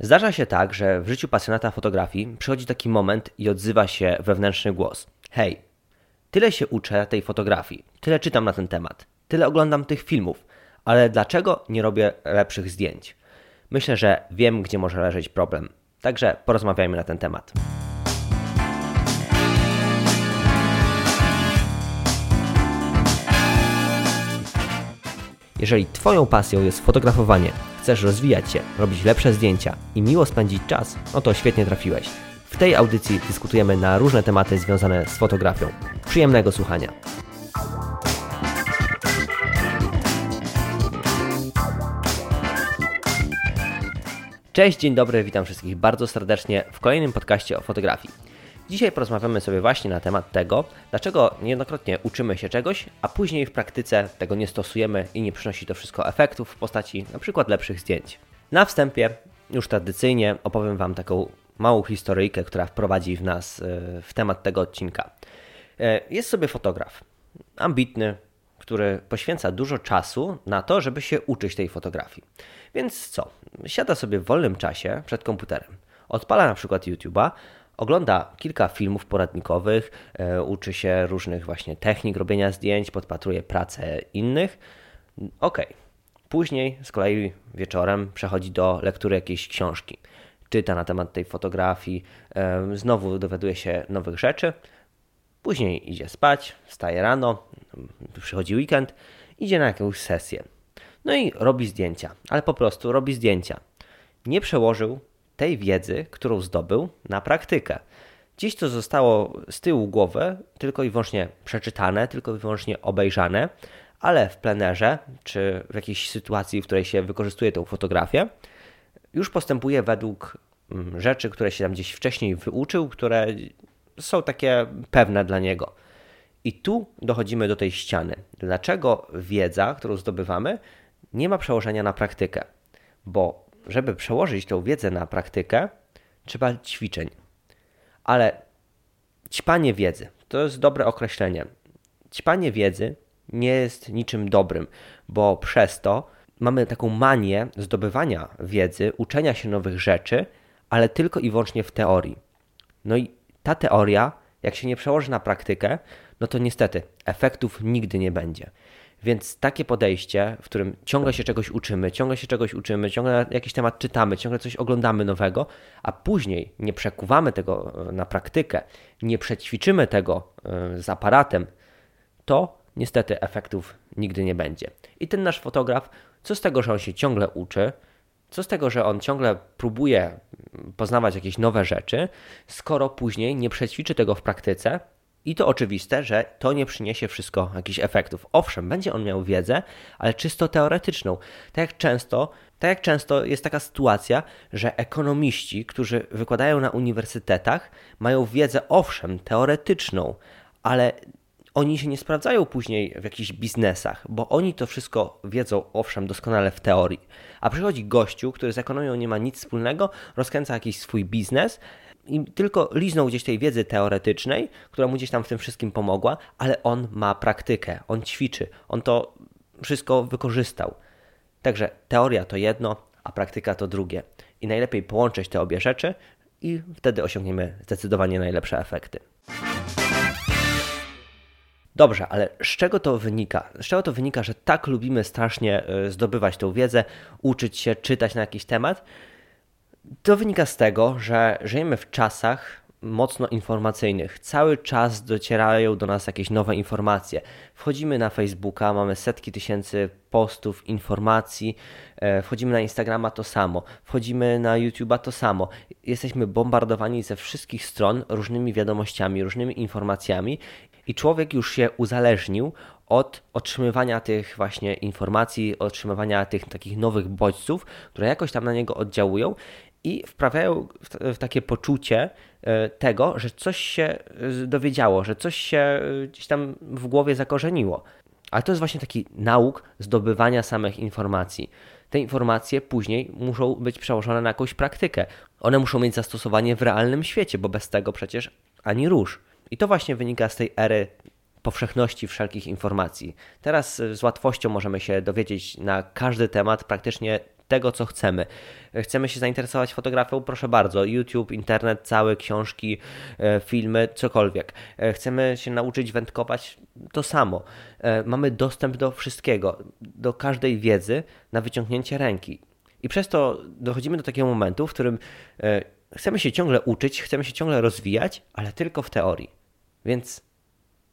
Zdarza się tak, że w życiu pasjonata fotografii przychodzi taki moment i odzywa się wewnętrzny głos. Hej, tyle się uczę tej fotografii, tyle czytam na ten temat, tyle oglądam tych filmów, ale dlaczego nie robię lepszych zdjęć? Myślę, że wiem, gdzie może leżeć problem. Także porozmawiajmy na ten temat. Jeżeli Twoją pasją jest fotografowanie, chcesz rozwijać się, robić lepsze zdjęcia i miło spędzić czas, no to świetnie trafiłeś. W tej audycji dyskutujemy na różne tematy związane z fotografią. Przyjemnego słuchania. Cześć, dzień dobry, witam wszystkich bardzo serdecznie w kolejnym podcaście o fotografii. Dzisiaj porozmawiamy sobie właśnie na temat tego, dlaczego niejednokrotnie uczymy się czegoś, a później w praktyce tego nie stosujemy i nie przynosi to wszystko efektów w postaci np. lepszych zdjęć. Na wstępie, już tradycyjnie, opowiem Wam taką małą historyjkę, która wprowadzi w nas e, w temat tego odcinka. E, jest sobie fotograf, ambitny, który poświęca dużo czasu na to, żeby się uczyć tej fotografii. Więc co? Siada sobie w wolnym czasie przed komputerem, odpala na przykład YouTube'a, ogląda kilka filmów poradnikowych, e, uczy się różnych właśnie technik robienia zdjęć, podpatruje pracę innych. Ok. Później z kolei wieczorem przechodzi do lektury jakiejś książki. Czyta na temat tej fotografii, e, znowu dowiaduje się nowych rzeczy. Później idzie spać, wstaje rano, przychodzi weekend, idzie na jakąś sesję. No i robi zdjęcia, ale po prostu robi zdjęcia. Nie przełożył tej wiedzy, którą zdobył, na praktykę. Dziś to zostało z tyłu głowy tylko i wyłącznie przeczytane, tylko i wyłącznie obejrzane, ale w plenerze czy w jakiejś sytuacji, w której się wykorzystuje tę fotografię, już postępuje według mm, rzeczy, które się tam gdzieś wcześniej wyuczył, które są takie pewne dla niego. I tu dochodzimy do tej ściany. Dlaczego wiedza, którą zdobywamy, nie ma przełożenia na praktykę? Bo żeby przełożyć tą wiedzę na praktykę, trzeba ćwiczeń. Ale ćpanie wiedzy to jest dobre określenie. Ćpanie wiedzy nie jest niczym dobrym, bo przez to mamy taką manię zdobywania wiedzy, uczenia się nowych rzeczy, ale tylko i wyłącznie w teorii. No i ta teoria, jak się nie przełoży na praktykę, no to niestety efektów nigdy nie będzie. Więc takie podejście, w którym ciągle się czegoś uczymy, ciągle się czegoś uczymy, ciągle jakiś temat czytamy, ciągle coś oglądamy nowego, a później nie przekuwamy tego e, na praktykę, nie przećwiczymy tego e, z aparatem, to niestety efektów nigdy nie będzie. I ten nasz fotograf, co z tego, że on się ciągle uczy, co z tego, że on ciągle próbuje poznawać jakieś nowe rzeczy, skoro później nie przećwiczy tego w praktyce, i to oczywiste, że to nie przyniesie wszystko jakichś efektów. Owszem, będzie on miał wiedzę, ale czysto teoretyczną. Tak jak często, tak jak często jest taka sytuacja, że ekonomiści, którzy wykładają na uniwersytetach, mają wiedzę, owszem, teoretyczną, ale oni się nie sprawdzają później w jakichś biznesach, bo oni to wszystko wiedzą, owszem, doskonale w teorii. A przychodzi gościu, który z ekonomią nie ma nic wspólnego, rozkręca jakiś swój biznes, i tylko liznął gdzieś tej wiedzy teoretycznej, która mu gdzieś tam w tym wszystkim pomogła, ale on ma praktykę, on ćwiczy, on to wszystko wykorzystał. Także teoria to jedno, a praktyka to drugie. I najlepiej połączyć te obie rzeczy i wtedy osiągniemy zdecydowanie najlepsze efekty. Dobrze, ale z czego to wynika? Z czego to wynika, że tak lubimy strasznie y, zdobywać tą wiedzę, uczyć się, czytać na jakiś temat? To wynika z tego, że żyjemy w czasach mocno informacyjnych. Cały czas docierają do nas jakieś nowe informacje. Wchodzimy na Facebooka, mamy setki tysięcy postów, informacji, e, wchodzimy na Instagrama to samo, wchodzimy na YouTube'a to samo. Jesteśmy bombardowani ze wszystkich stron różnymi wiadomościami, różnymi informacjami i człowiek już się uzależnił od otrzymywania tych właśnie informacji, otrzymywania tych takich nowych bodźców, które jakoś tam na niego oddziałują i wprawiają w, w takie poczucie e, tego, że coś się e, dowiedziało, że coś się e, gdzieś tam w głowie zakorzeniło. Ale to jest właśnie taki nauk zdobywania samych informacji. Te informacje później muszą być przełożone na jakąś praktykę. One muszą mieć zastosowanie w realnym świecie, bo bez tego przecież ani rusz. I to właśnie wynika z tej ery powszechności wszelkich informacji. Teraz z łatwością możemy się dowiedzieć na każdy temat praktycznie tego, co chcemy. Chcemy się zainteresować fotografią? Proszę bardzo, YouTube, internet, całe książki, e, filmy, cokolwiek. E, chcemy się nauczyć wędkować? To samo. E, mamy dostęp do wszystkiego, do każdej wiedzy na wyciągnięcie ręki. I przez to dochodzimy do takiego momentu, w którym chcemy się ciągle uczyć, chcemy się ciągle rozwijać, ale tylko w teorii. Więc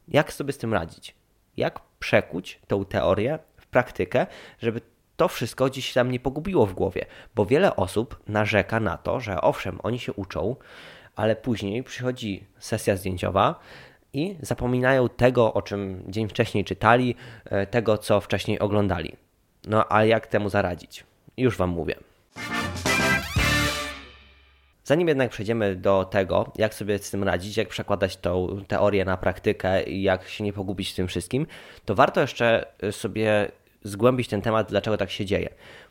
jak sobie z tym radzić? Jak przekuć tą teorię w praktykę, żeby to wszystko gdzieś tam nie pogubiło w głowie, bo wiele osób narzeka na to, że owszem, oni się uczą, ale później przychodzi sesja zdjęciowa i zapominają tego, o czym dzień wcześniej czytali, e, tego, co wcześniej oglądali. No a jak temu zaradzić? Już Wam mówię. Zanim jednak przejdziemy do tego, jak sobie z tym radzić, jak przekładać tą teorię na praktykę i jak się nie pogubić w tym wszystkim, to warto jeszcze sobie zgłębić ten temat, dlaczego tak się dzieje.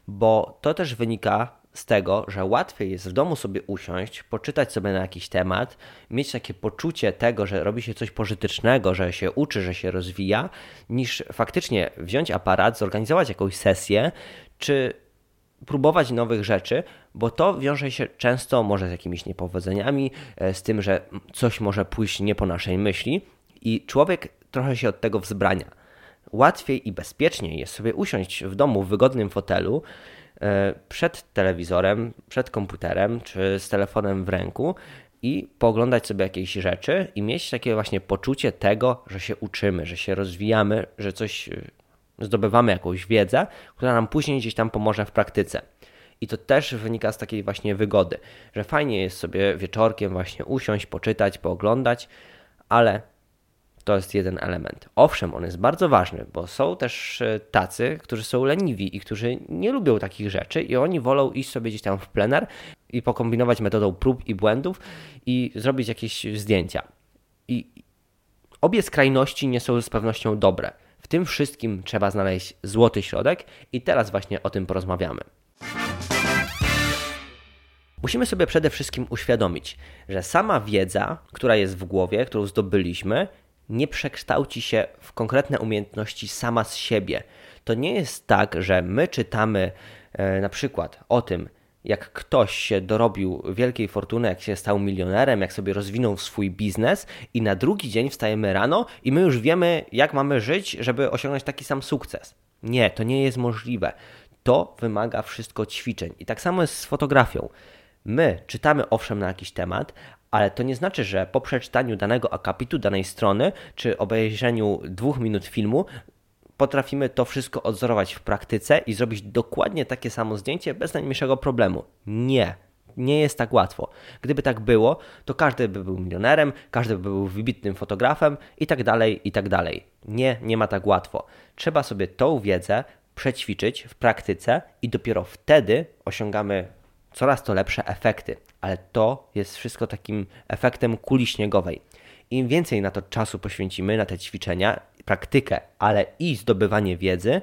Bo to też wynika z tego, że łatwiej jest w domu sobie usiąść, poczytać sobie na jakiś temat, mieć takie poczucie tego, że robi się coś pożytecznego, że się uczy, że się rozwija, niż faktycznie wziąć aparat, zorganizować jakąś sesję, czy próbować nowych rzeczy, bo to wiąże się często może z jakimiś niepowodzeniami, e, z tym, że coś może pójść nie po naszej myśli i człowiek trochę się od tego wzbrania łatwiej i bezpieczniej jest sobie usiąść w domu w wygodnym fotelu e, przed telewizorem, przed komputerem czy z telefonem w ręku i pooglądać sobie jakieś rzeczy i mieć takie właśnie poczucie tego, że się uczymy, że się rozwijamy, że coś e, zdobywamy jakąś wiedzę, która nam później gdzieś tam pomoże w praktyce. I to też wynika z takiej właśnie wygody, że fajnie jest sobie wieczorkiem właśnie usiąść, poczytać, pooglądać, ale to jest jeden element. Owszem, on jest bardzo ważny, bo są też e, tacy, którzy są leniwi i którzy nie lubią takich rzeczy i oni wolą iść sobie gdzieś tam w plener i pokombinować metodą prób i błędów i zrobić jakieś zdjęcia. I obie skrajności nie są z pewnością dobre. W tym wszystkim trzeba znaleźć złoty środek i teraz właśnie o tym porozmawiamy. Musimy sobie przede wszystkim uświadomić, że sama wiedza, która jest w głowie, którą zdobyliśmy, nie przekształci się w konkretne umiejętności sama z siebie. To nie jest tak, że my czytamy e, na przykład o tym, jak ktoś się dorobił wielkiej fortuny, jak się stał milionerem, jak sobie rozwinął swój biznes, i na drugi dzień wstajemy rano i my już wiemy, jak mamy żyć, żeby osiągnąć taki sam sukces. Nie, to nie jest możliwe. To wymaga wszystko ćwiczeń. I tak samo jest z fotografią. My czytamy owszem na jakiś temat, ale to nie znaczy, że po przeczytaniu danego akapitu, danej strony, czy obejrzeniu dwóch minut filmu, potrafimy to wszystko odzorować w praktyce i zrobić dokładnie takie samo zdjęcie bez najmniejszego problemu. Nie. Nie jest tak łatwo. Gdyby tak było, to każdy by był milionerem, każdy by był wybitnym fotografem i tak dalej, i tak dalej. Nie, nie ma tak łatwo. Trzeba sobie tą wiedzę przećwiczyć w praktyce i dopiero wtedy osiągamy coraz to lepsze efekty, ale to jest wszystko takim efektem kuli śniegowej. Im więcej na to czasu poświęcimy, na te ćwiczenia, praktykę, ale i zdobywanie wiedzy,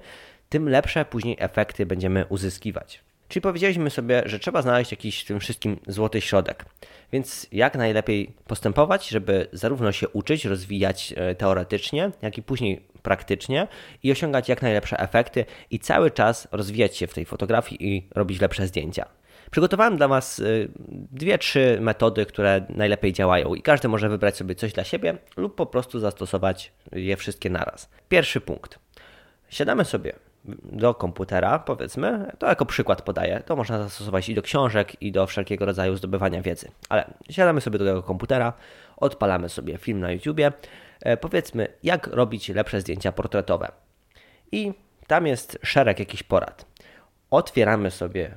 tym lepsze później efekty będziemy uzyskiwać. Czyli powiedzieliśmy sobie, że trzeba znaleźć jakiś w tym wszystkim złoty środek. Więc jak najlepiej postępować, żeby zarówno się uczyć, rozwijać e, teoretycznie, jak i później praktycznie i osiągać jak najlepsze efekty i cały czas rozwijać się w tej fotografii i robić lepsze zdjęcia. Przygotowałem dla Was y, dwie, trzy metody, które najlepiej działają i każdy może wybrać sobie coś dla siebie lub po prostu zastosować je wszystkie naraz. Pierwszy punkt. Siadamy sobie do komputera, powiedzmy, to jako przykład podaję, to można zastosować i do książek, i do wszelkiego rodzaju zdobywania wiedzy. Ale siadamy sobie do tego komputera, odpalamy sobie film na YouTubie, e, powiedzmy, jak robić lepsze zdjęcia portretowe. I tam jest szereg jakichś porad. Otwieramy sobie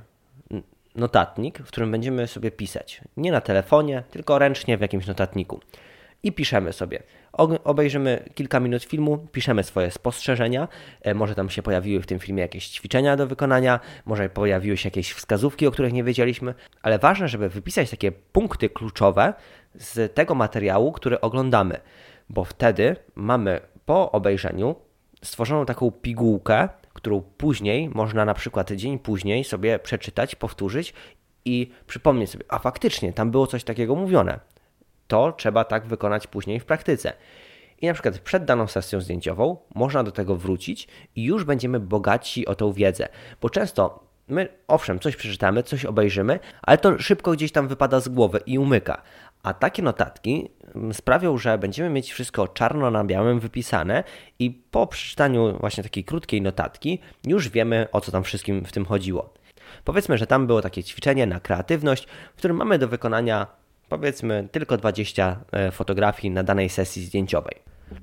notatnik, w którym będziemy sobie pisać. Nie na telefonie, tylko ręcznie w jakimś notatniku. I piszemy sobie. Obejrzymy kilka minut filmu, piszemy swoje spostrzeżenia. E, może tam się pojawiły w tym filmie jakieś ćwiczenia do wykonania, może pojawiły się jakieś wskazówki, o których nie wiedzieliśmy, ale ważne, żeby wypisać takie punkty kluczowe z tego materiału, który oglądamy, bo wtedy mamy po obejrzeniu stworzoną taką pigułkę, którą później można na przykład dzień później sobie przeczytać, powtórzyć i przypomnieć sobie, a faktycznie tam było coś takiego mówione. To trzeba tak wykonać później w praktyce. I na przykład przed daną sesją zdjęciową można do tego wrócić i już będziemy bogaci o tą wiedzę, bo często my owszem, coś przeczytamy, coś obejrzymy, ale to szybko gdzieś tam wypada z głowy i umyka. A takie notatki mm, sprawią, że będziemy mieć wszystko czarno na białym wypisane i po przeczytaniu właśnie takiej krótkiej notatki już wiemy o co tam wszystkim w tym chodziło. Powiedzmy, że tam było takie ćwiczenie na kreatywność, w którym mamy do wykonania powiedzmy tylko 20 e, fotografii na danej sesji zdjęciowej.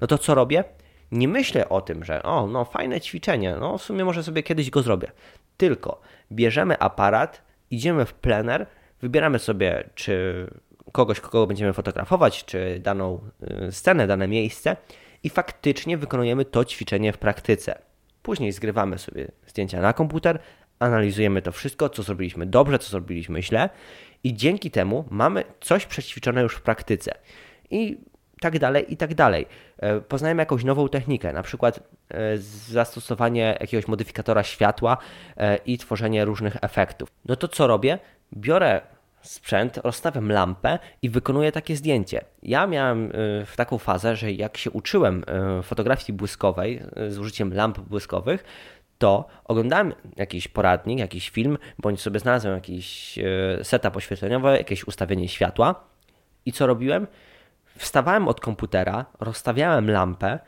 No to co robię? Nie myślę o tym, że o, no fajne ćwiczenie, no w sumie może sobie kiedyś go zrobię. Tylko bierzemy aparat, idziemy w plener, wybieramy sobie, czy kogoś, kogo będziemy fotografować, czy daną y, scenę, dane miejsce i faktycznie wykonujemy to ćwiczenie w praktyce. Później zgrywamy sobie zdjęcia na komputer, analizujemy to wszystko, co zrobiliśmy dobrze, co zrobiliśmy źle i dzięki temu mamy coś przećwiczone już w praktyce. I tak dalej, i tak dalej. E, poznajemy jakąś nową technikę, na przykład e, zastosowanie jakiegoś modyfikatora światła e, i tworzenie różnych efektów. No to co robię? Biorę sprzęt, rozstawiam lampę i wykonuję takie zdjęcie. Ja miałem w taką fazę, że jak się uczyłem fotografii błyskowej z użyciem lamp błyskowych, to oglądałem jakiś poradnik, jakiś film, bądź sobie znalazłem jakiś setup oświetleniowy, jakieś ustawienie światła i co robiłem? Wstawałem od komputera, rozstawiałem lampę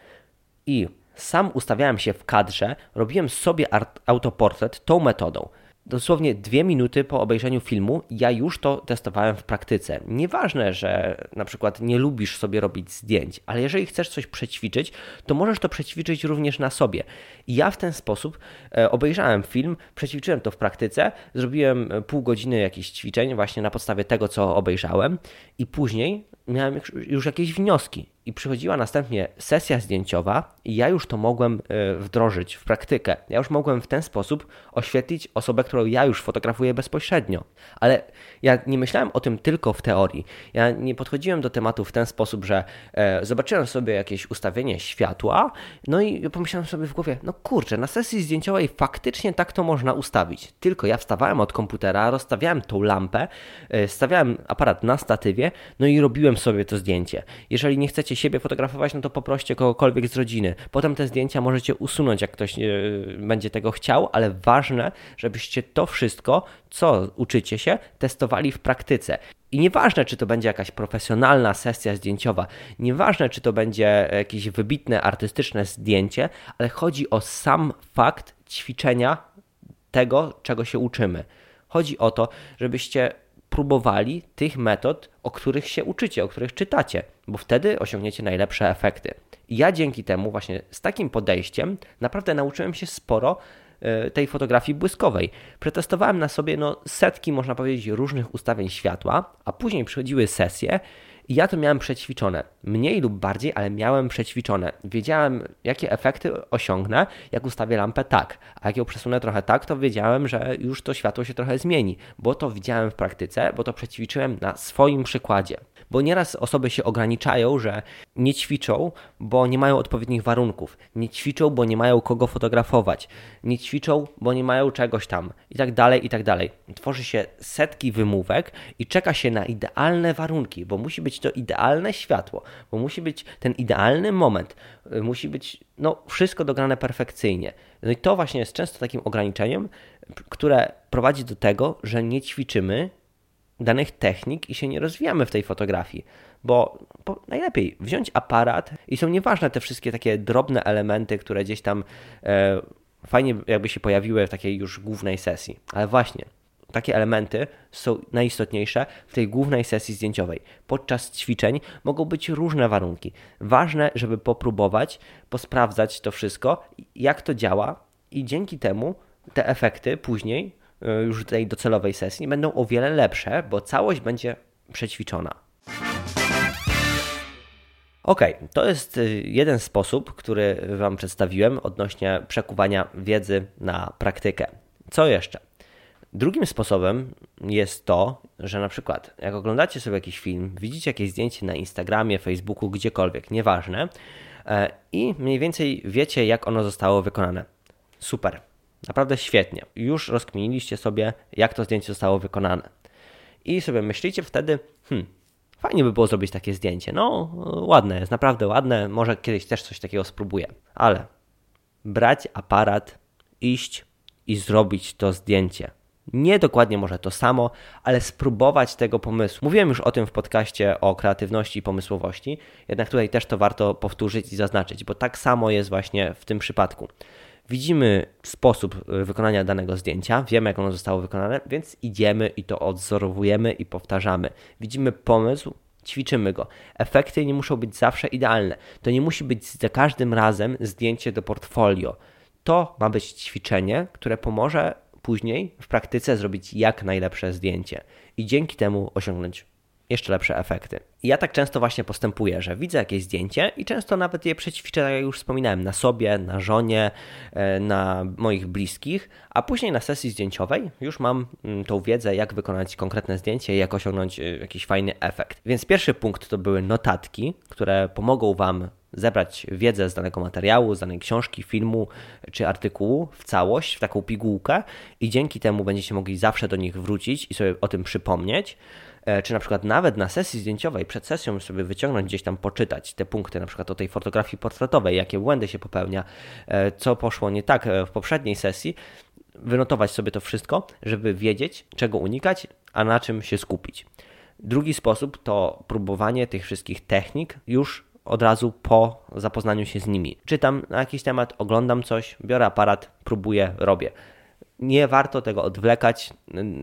i sam ustawiałem się w kadrze, robiłem sobie autoportret tą metodą dosłownie dwie minuty po obejrzeniu filmu ja już to testowałem w praktyce. Nieważne, że na przykład nie lubisz sobie robić zdjęć, ale jeżeli chcesz coś przećwiczyć, to możesz to przećwiczyć również na sobie. I ja w ten sposób e, obejrzałem film, przećwiczyłem to w praktyce, zrobiłem e, pół godziny jakichś ćwiczeń właśnie na podstawie tego, co obejrzałem i później miałem już jakieś wnioski i przychodziła następnie sesja zdjęciowa i ja już to mogłem e, wdrożyć w praktykę. Ja już mogłem w ten sposób oświetlić osobę, którą ja już fotografuję bezpośrednio. Ale ja nie myślałem o tym tylko w teorii. Ja nie podchodziłem do tematu w ten sposób, że e, zobaczyłem sobie jakieś ustawienie światła, no i pomyślałem sobie w głowie, no kurczę, na sesji zdjęciowej faktycznie tak to można ustawić. Tylko ja wstawałem od komputera, rozstawiałem tą lampę, e, stawiałem aparat na statywie, no i robiłem sobie to zdjęcie. Jeżeli nie chcecie siebie fotografować, no to poproście kogokolwiek z rodziny. Potem te zdjęcia możecie usunąć, jak ktoś e, będzie tego chciał, ale ważne, żebyście to wszystko, co uczycie się, testowali w praktyce. I nieważne, czy to będzie jakaś profesjonalna sesja zdjęciowa, nieważne, czy to będzie jakieś wybitne artystyczne zdjęcie, ale chodzi o sam fakt ćwiczenia tego, czego się uczymy. Chodzi o to, żebyście próbowali tych metod, o których się uczycie, o których czytacie, bo wtedy osiągniecie najlepsze efekty. I ja dzięki temu, właśnie z takim podejściem, naprawdę nauczyłem się sporo e, tej fotografii błyskowej. Przetestowałem na sobie no, setki, można powiedzieć, różnych ustawień światła, a później przychodziły sesje i ja to miałem przećwiczone. Mniej lub bardziej, ale miałem przećwiczone. Wiedziałem, jakie efekty osiągnę, jak ustawię lampę tak. A jak ją przesunę trochę tak, to wiedziałem, że już to światło się trochę zmieni, bo to widziałem w praktyce, bo to przećwiczyłem na swoim przykładzie bo nieraz osoby się ograniczają, że nie ćwiczą, bo nie mają odpowiednich warunków, nie ćwiczą, bo nie mają kogo fotografować, nie ćwiczą, bo nie mają czegoś tam. I tak dalej, i tak dalej. Tworzy się setki wymówek i czeka się na idealne warunki, bo musi być to idealne światło, bo musi być ten idealny moment, y, musi być no, wszystko dograne perfekcyjnie. No i to właśnie jest często takim ograniczeniem, które prowadzi do tego, że nie ćwiczymy danych technik i się nie rozwijamy w tej fotografii, bo, najlepiej wziąć aparat i są nieważne te wszystkie takie drobne elementy, które gdzieś tam e, fajnie jakby się pojawiły w takiej już głównej sesji, ale właśnie takie elementy są najistotniejsze w tej głównej sesji zdjęciowej. Podczas ćwiczeń mogą być różne warunki. Ważne, żeby popróbować, posprawdzać to wszystko, jak to działa i dzięki temu te efekty później E, już tej docelowej sesji będą o wiele lepsze, bo całość będzie przećwiczona. Ok, to jest e, jeden sposób, który Wam przedstawiłem odnośnie przekuwania wiedzy na praktykę. Co jeszcze? Drugim sposobem jest to, że na przykład jak oglądacie sobie jakiś film, widzicie jakieś zdjęcie na Instagramie, Facebooku, gdziekolwiek, nieważne, e, i mniej więcej wiecie, jak ono zostało wykonane. Super. Naprawdę świetnie. Już rozkminiliście sobie, jak to zdjęcie zostało wykonane. I sobie myślicie wtedy, hmm, fajnie by było zrobić takie zdjęcie. No, ładne jest, naprawdę ładne. Może kiedyś też coś takiego spróbuję. Ale brać aparat, iść i zrobić to zdjęcie. Nie dokładnie może to samo, ale spróbować tego pomysłu. Mówiłem już o tym w podcaście o kreatywności i pomysłowości, jednak tutaj też to warto powtórzyć i zaznaczyć, bo tak samo jest właśnie w tym przypadku. Widzimy sposób y, wykonania danego zdjęcia, wiemy jak ono zostało wykonane, więc idziemy i to odzorowujemy i powtarzamy. Widzimy pomysł, ćwiczymy go. Efekty nie muszą być zawsze idealne. To nie musi być za każdym razem zdjęcie do portfolio. To ma być ćwiczenie, które pomoże później w praktyce zrobić jak najlepsze zdjęcie i dzięki temu osiągnąć jeszcze lepsze efekty. Ja tak często właśnie postępuję, że widzę jakieś zdjęcie i często nawet je przećwiczę, tak jak już wspominałem, na sobie, na żonie, e, na moich bliskich, a później na sesji zdjęciowej już mam mm, tą wiedzę, jak wykonać konkretne zdjęcie i jak osiągnąć e, jakiś fajny efekt. Więc pierwszy punkt to były notatki, które pomogą Wam zebrać wiedzę z danego materiału, z danej książki, filmu czy artykułu w całość, w taką pigułkę i dzięki temu będziecie mogli zawsze do nich wrócić i sobie o tym przypomnieć. E, czy na przykład nawet na sesji zdjęciowej, przed sesją sobie wyciągnąć gdzieś tam, poczytać te punkty, na przykład o tej fotografii portretowej, jakie błędy się popełnia, e, co poszło nie tak e, w poprzedniej sesji, wynotować sobie to wszystko, żeby wiedzieć, czego unikać, a na czym się skupić. Drugi sposób to próbowanie tych wszystkich technik już od razu po zapoznaniu się z nimi. Czytam na jakiś temat, oglądam coś, biorę aparat, próbuję, robię nie warto tego odwlekać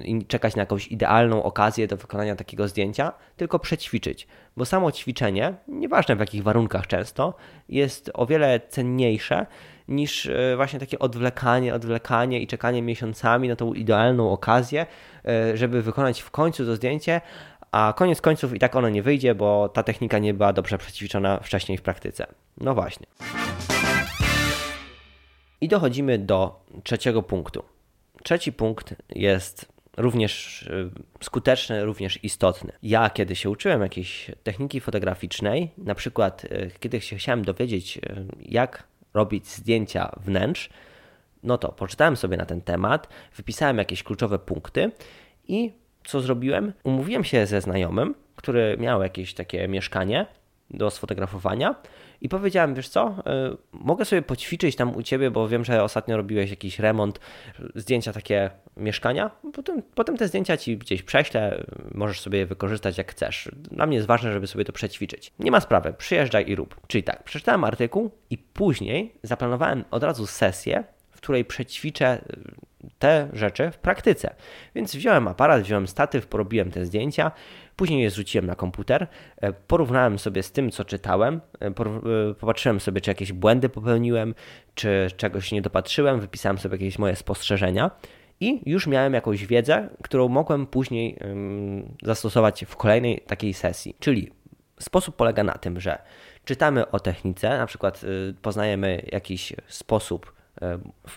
i czekać na jakąś idealną okazję do wykonania takiego zdjęcia, tylko przećwiczyć, bo samo ćwiczenie, nieważne w jakich warunkach często, jest o wiele cenniejsze niż e, właśnie takie odwlekanie, odwlekanie i czekanie miesiącami na tą idealną okazję, e, żeby wykonać w końcu to zdjęcie, a koniec końców i tak ono nie wyjdzie, bo ta technika nie była dobrze przećwiczona wcześniej w praktyce. No właśnie. I dochodzimy do trzeciego punktu. Trzeci punkt jest również y, skuteczny, również istotny. Ja, kiedy się uczyłem jakiejś techniki fotograficznej, na przykład y, kiedy się chciałem dowiedzieć, y, jak robić zdjęcia wnętrz, no to poczytałem sobie na ten temat, wypisałem jakieś kluczowe punkty i co zrobiłem? Umówiłem się ze znajomym, który miał jakieś takie mieszkanie do sfotografowania i powiedziałem, wiesz co, y, mogę sobie poćwiczyć tam u ciebie, bo wiem, że ostatnio robiłeś jakiś remont, zdjęcia takie mieszkania, potem, potem te zdjęcia ci gdzieś prześlę, możesz sobie je wykorzystać jak chcesz. Dla mnie jest ważne, żeby sobie to przećwiczyć. Nie ma sprawy, przyjeżdżaj i rób. Czyli tak, przeczytałem artykuł i później zaplanowałem od razu sesję, w której przećwiczę te rzeczy w praktyce. Więc wziąłem aparat, wziąłem statyw, porobiłem te zdjęcia, później je zrzuciłem na komputer, e, porównałem sobie z tym, co czytałem, e, e, popatrzyłem sobie, czy jakieś błędy popełniłem, czy czegoś nie dopatrzyłem, wypisałem sobie jakieś moje spostrzeżenia i już miałem jakąś wiedzę, którą mogłem później zastosować w kolejnej takiej sesji. Czyli sposób polega na tym, że czytamy o technice, na przykład poznajemy jakiś sposób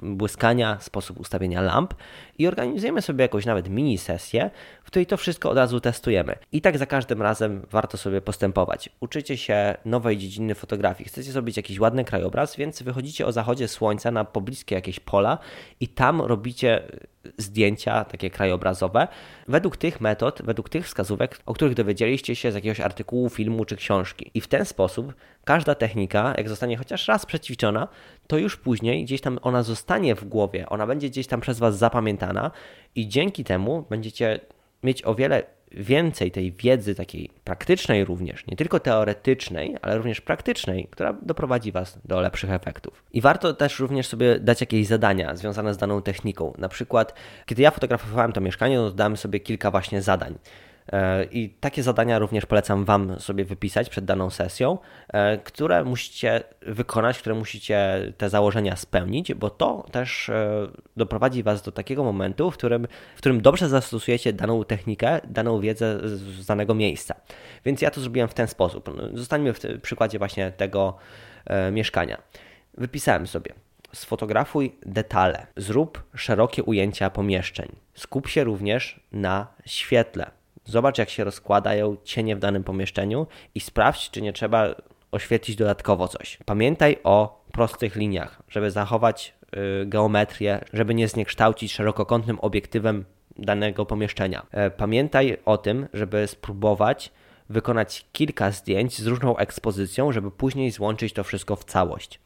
błyskania, sposób ustawienia lamp i organizujemy sobie jakąś nawet mini sesję, w której to wszystko od razu testujemy. I tak za każdym razem warto sobie postępować. Uczycie się nowej dziedziny fotografii, chcecie zrobić jakiś ładny krajobraz, więc wychodzicie o zachodzie słońca na pobliskie jakieś pola i tam robicie zdjęcia takie krajobrazowe według tych metod, według tych wskazówek, o których dowiedzieliście się z jakiegoś artykułu, filmu czy książki. I w ten sposób każda technika, jak zostanie chociaż raz przećwiczona, to już później gdzieś tam ona zostanie w głowie, ona będzie gdzieś tam przez Was zapamiętana i dzięki temu będziecie mieć o wiele więcej tej wiedzy takiej praktycznej również, nie tylko teoretycznej, ale również praktycznej, która doprowadzi Was do lepszych efektów. I warto też również sobie dać jakieś zadania związane z daną techniką. Na przykład, kiedy ja fotografowałem to mieszkanie, to dałem sobie kilka właśnie zadań. E, I takie zadania również polecam Wam sobie wypisać przed daną sesją, e, które musicie wykonać, które musicie te założenia spełnić, bo to też e, doprowadzi Was do takiego momentu, w którym, w którym dobrze zastosujecie daną technikę, daną wiedzę z danego miejsca. Więc ja to zrobiłem w ten sposób. Zostańmy w przykładzie właśnie tego mieszkania. Wypisałem sobie sfotografuj detale, zrób szerokie ujęcia pomieszczeń. Skup się również na świetle. Zobacz, jak się rozkładają cienie w danym pomieszczeniu i sprawdź, czy nie trzeba oświetlić dodatkowo coś. Pamiętaj o prostych liniach, żeby zachować y, geometrię, żeby nie zniekształcić szerokokątnym obiektywem danego pomieszczenia. E, pamiętaj o tym, żeby spróbować wykonać kilka zdjęć z różną ekspozycją, żeby później złączyć to wszystko w całość.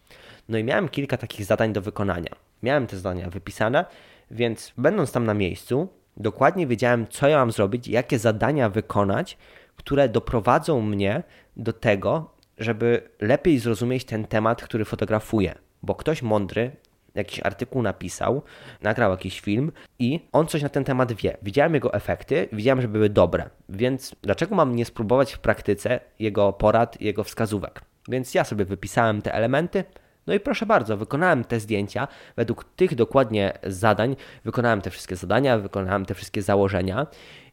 No i miałem kilka takich zadań do wykonania. Miałem te zadania wypisane, więc będąc tam na miejscu, dokładnie wiedziałem, co ja mam zrobić, jakie zadania wykonać, które doprowadzą mnie do tego, żeby lepiej zrozumieć ten temat, który fotografuję. Bo ktoś mądry jakiś artykuł napisał, nagrał jakiś film i on coś na ten temat wie. Widziałem jego efekty, widziałem, że były dobre. Więc dlaczego mam nie spróbować w praktyce jego porad, jego wskazówek? Więc ja sobie wypisałem te elementy, no i proszę bardzo, wykonałem te zdjęcia według tych dokładnie zadań, wykonałem te wszystkie zadania, wykonałem te wszystkie założenia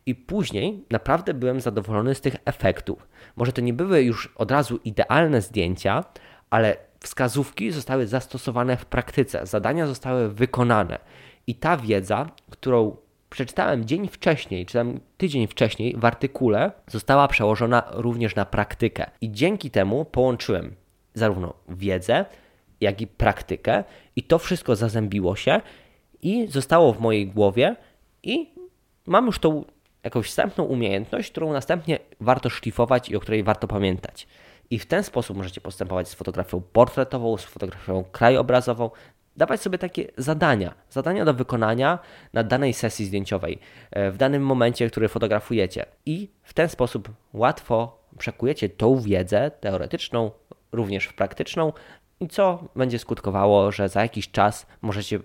i później naprawdę byłem zadowolony z tych efektów. Może to nie były już od razu idealne zdjęcia, ale wskazówki zostały zastosowane w praktyce, zadania zostały wykonane i ta wiedza, którą przeczytałem dzień wcześniej, czy tam tydzień wcześniej w artykule, została przełożona również na praktykę. I dzięki temu połączyłem zarówno wiedzę, jak i praktykę, i to wszystko zazębiło się i zostało w mojej głowie, i mam już tą jakąś wstępną umiejętność, którą następnie warto szlifować i o której warto pamiętać. I w ten sposób możecie postępować z fotografią portretową, z fotografią krajobrazową, dawać sobie takie zadania, zadania do wykonania na danej sesji zdjęciowej, e, w danym momencie, który fotografujecie. I w ten sposób łatwo przekujecie tą wiedzę teoretyczną, również w praktyczną, i co będzie skutkowało, że za jakiś czas możecie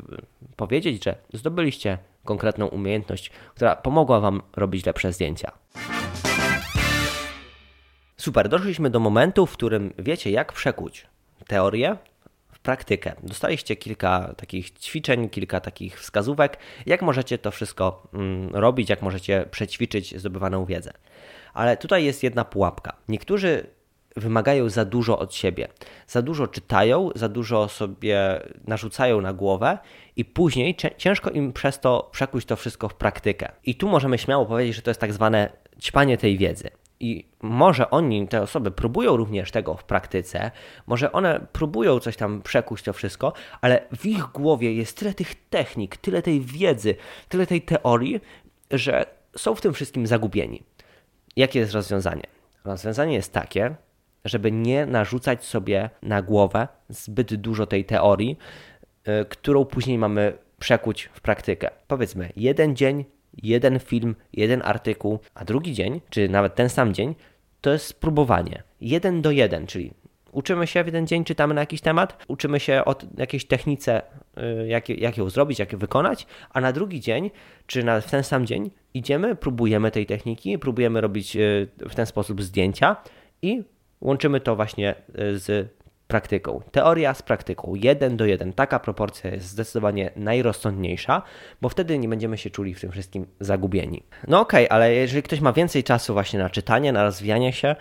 powiedzieć, że zdobyliście konkretną umiejętność, która pomogła Wam robić lepsze zdjęcia. Super, doszliśmy do momentu, w którym wiecie, jak przekuć teorię w praktykę. Dostaliście kilka takich ćwiczeń, kilka takich wskazówek, jak możecie to wszystko mm, robić, jak możecie przećwiczyć zdobywaną wiedzę. Ale tutaj jest jedna pułapka. Niektórzy wymagają za dużo od siebie. Za dużo czytają, za dużo sobie narzucają na głowę i później ciężko im przez to przekuć to wszystko w praktykę. I tu możemy śmiało powiedzieć, że to jest tak zwane ćpanie tej wiedzy. I może oni, te osoby, próbują również tego w praktyce, może one próbują coś tam przekuć to wszystko, ale w ich głowie jest tyle tych technik, tyle tej wiedzy, tyle tej teorii, że są w tym wszystkim zagubieni. Jakie jest rozwiązanie? Rozwiązanie jest takie, żeby nie narzucać sobie na głowę zbyt dużo tej teorii, y, którą później mamy przekuć w praktykę. Powiedzmy, jeden dzień jeden film, jeden artykuł, a drugi dzień, czy nawet ten sam dzień, to jest spróbowanie. Jeden do jeden, czyli uczymy się w jeden dzień, czytamy na jakiś temat, uczymy się o jakiejś technice, y, jak, jak ją zrobić, jak ją wykonać, a na drugi dzień, czy nawet w ten sam dzień, idziemy, próbujemy tej techniki, próbujemy robić y, w ten sposób zdjęcia i łączymy to właśnie y, z praktyką. Teoria z praktyką. Jeden do jeden. Taka proporcja jest zdecydowanie najrozsądniejsza, bo wtedy nie będziemy się czuli w tym wszystkim zagubieni. No okej, okay, ale jeżeli ktoś ma więcej czasu właśnie na czytanie, na rozwijanie się,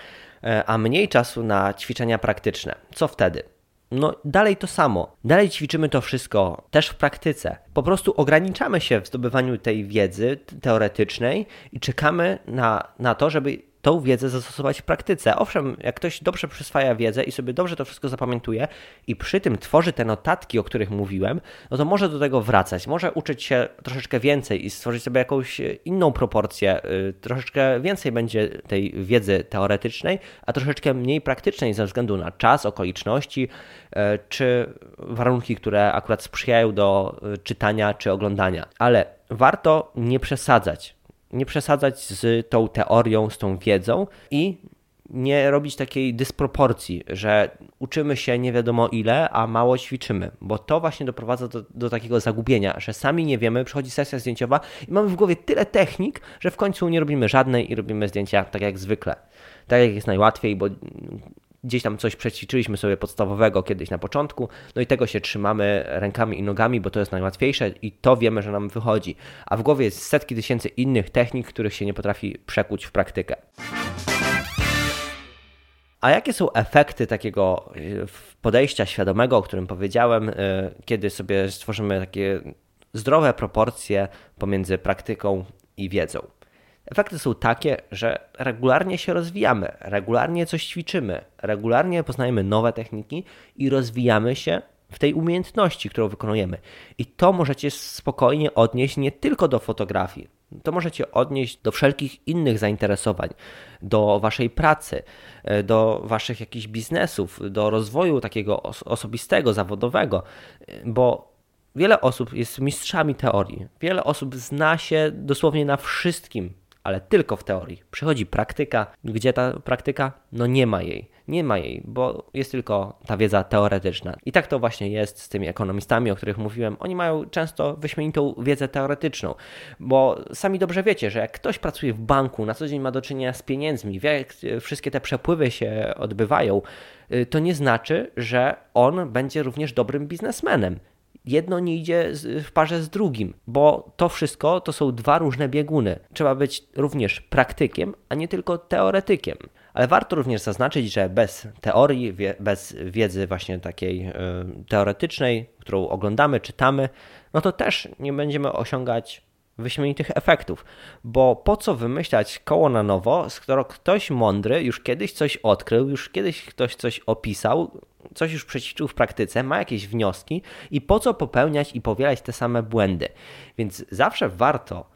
e, a mniej czasu na ćwiczenia praktyczne, co wtedy? No, dalej to samo. Dalej ćwiczymy to wszystko też w praktyce. Po prostu ograniczamy się w zdobywaniu tej wiedzy teoretycznej i czekamy na, na to, żeby tą wiedzę zastosować w praktyce. Owszem, jak ktoś dobrze przyswaja wiedzę i sobie dobrze to wszystko zapamiętuje i przy tym tworzy te notatki, o których mówiłem, no to może do tego wracać, może uczyć się troszeczkę więcej i stworzyć sobie jakąś inną proporcję. Y, troszeczkę więcej będzie tej wiedzy teoretycznej, a troszeczkę mniej praktycznej ze względu na czas, okoliczności y, czy warunki, które akurat sprzyjają do czytania czy oglądania. Ale warto nie przesadzać nie przesadzać z tą teorią, z tą wiedzą i nie robić takiej dysproporcji, że uczymy się nie wiadomo ile, a mało ćwiczymy, bo to właśnie doprowadza do, do, takiego zagubienia, że sami nie wiemy, przychodzi sesja zdjęciowa i mamy w głowie tyle technik, że w końcu nie robimy żadnej i robimy zdjęcia tak jak zwykle. Tak jak jest najłatwiej, bo gdzieś tam coś przećwiczyliśmy sobie podstawowego kiedyś na początku, no i tego się trzymamy rękami i nogami, bo to jest najłatwiejsze i to wiemy, że nam wychodzi. A w głowie jest setki tysięcy innych technik, których się nie potrafi przekuć w praktykę. A jakie są efekty takiego e, podejścia świadomego, o którym powiedziałem, e, kiedy sobie stworzymy takie zdrowe proporcje pomiędzy praktyką i wiedzą? Efekty są takie, że regularnie się rozwijamy, regularnie coś ćwiczymy, regularnie poznajemy nowe techniki i rozwijamy się w tej umiejętności, którą wykonujemy. I to możecie spokojnie odnieść nie tylko do fotografii, to możecie odnieść do wszelkich innych zainteresowań, do waszej pracy, e, do waszych jakichś biznesów, do rozwoju takiego osobistego, zawodowego, bo Wiele osób jest mistrzami teorii. Wiele osób zna się dosłownie na wszystkim, ale tylko w teorii. Przychodzi praktyka. Gdzie ta praktyka? No nie ma jej. Nie ma jej, bo jest tylko ta wiedza teoretyczna. I tak to właśnie jest z tymi ekonomistami, o których mówiłem. Oni mają często wyśmienitą wiedzę teoretyczną, bo sami dobrze wiecie, że jak ktoś pracuje w banku, na co dzień ma do czynienia z pieniędzmi, wie jak wszystkie te przepływy się odbywają, y, to nie znaczy, że on będzie również dobrym biznesmenem jedno nie idzie w parze z drugim, bo to wszystko to są dwa różne bieguny. Trzeba być również praktykiem, a nie tylko teoretykiem. Ale warto również zaznaczyć, że bez teorii, bez wiedzy właśnie takiej e, teoretycznej, którą oglądamy, czytamy, no to też nie będziemy osiągać wyśmienitych efektów. Bo po co wymyślać koło na nowo, skoro ktoś mądry już kiedyś coś odkrył, już kiedyś ktoś coś opisał, coś już przećwiczył w praktyce, ma jakieś wnioski i po co popełniać i powielać te same błędy. Więc zawsze warto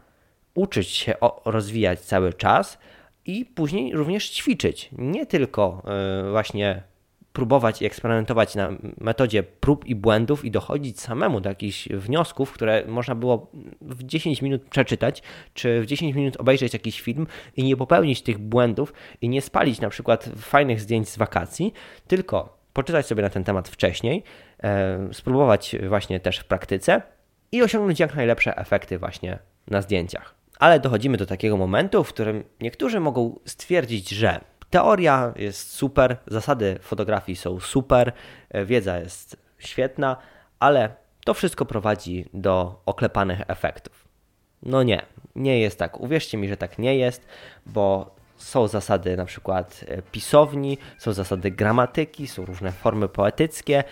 uczyć się rozwijać cały czas i później również ćwiczyć. Nie tylko e, właśnie próbować i eksperymentować na metodzie prób i błędów i dochodzić samemu do jakichś wniosków, które można było w 10 minut przeczytać, czy w 10 minut obejrzeć jakiś film i nie popełnić tych błędów i nie spalić na przykład fajnych zdjęć z wakacji, tylko poczytać sobie na ten temat wcześniej, e, spróbować właśnie też w praktyce i osiągnąć jak najlepsze efekty właśnie na zdjęciach. Ale dochodzimy do takiego momentu, w którym niektórzy mogą stwierdzić, że teoria jest super, zasady fotografii są super, e, wiedza jest świetna, ale to wszystko prowadzi do oklepanych efektów. No nie, nie jest tak. Uwierzcie mi, że tak nie jest, bo są zasady na przykład e, pisowni, są zasady gramatyki, są różne formy poetyckie,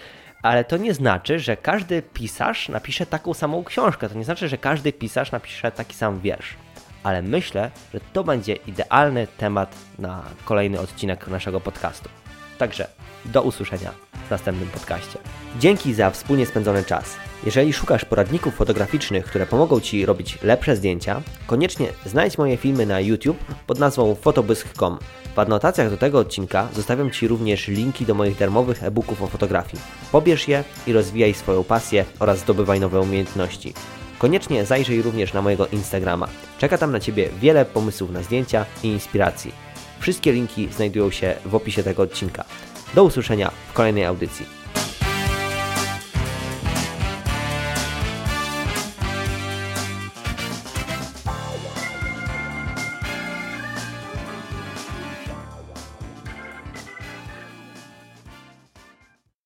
ale to nie znaczy, że każdy pisarz napisze taką samą książkę. To nie znaczy, że każdy pisarz napisze taki sam wiersz. Ale myślę, że to będzie idealny temat na kolejny odcinek naszego podcastu. Także do usłyszenia następnym podcaście. Dzięki za wspólnie spędzony czas. Jeżeli szukasz poradników fotograficznych, które pomogą Ci robić lepsze zdjęcia, koniecznie znajdź moje filmy na YouTube pod nazwą fotobysk.com. W adnotacjach do tego odcinka zostawiam Ci również linki do moich darmowych e-booków o fotografii. Pobierz je i rozwijaj swoją pasję oraz zdobywaj nowe umiejętności. Koniecznie zajrzyj również na mojego Instagrama. Czeka tam na Ciebie wiele pomysłów na zdjęcia i inspiracji. Wszystkie linki znajdują się w opisie tego odcinka. Do usłyszenia w kolejnej audycji.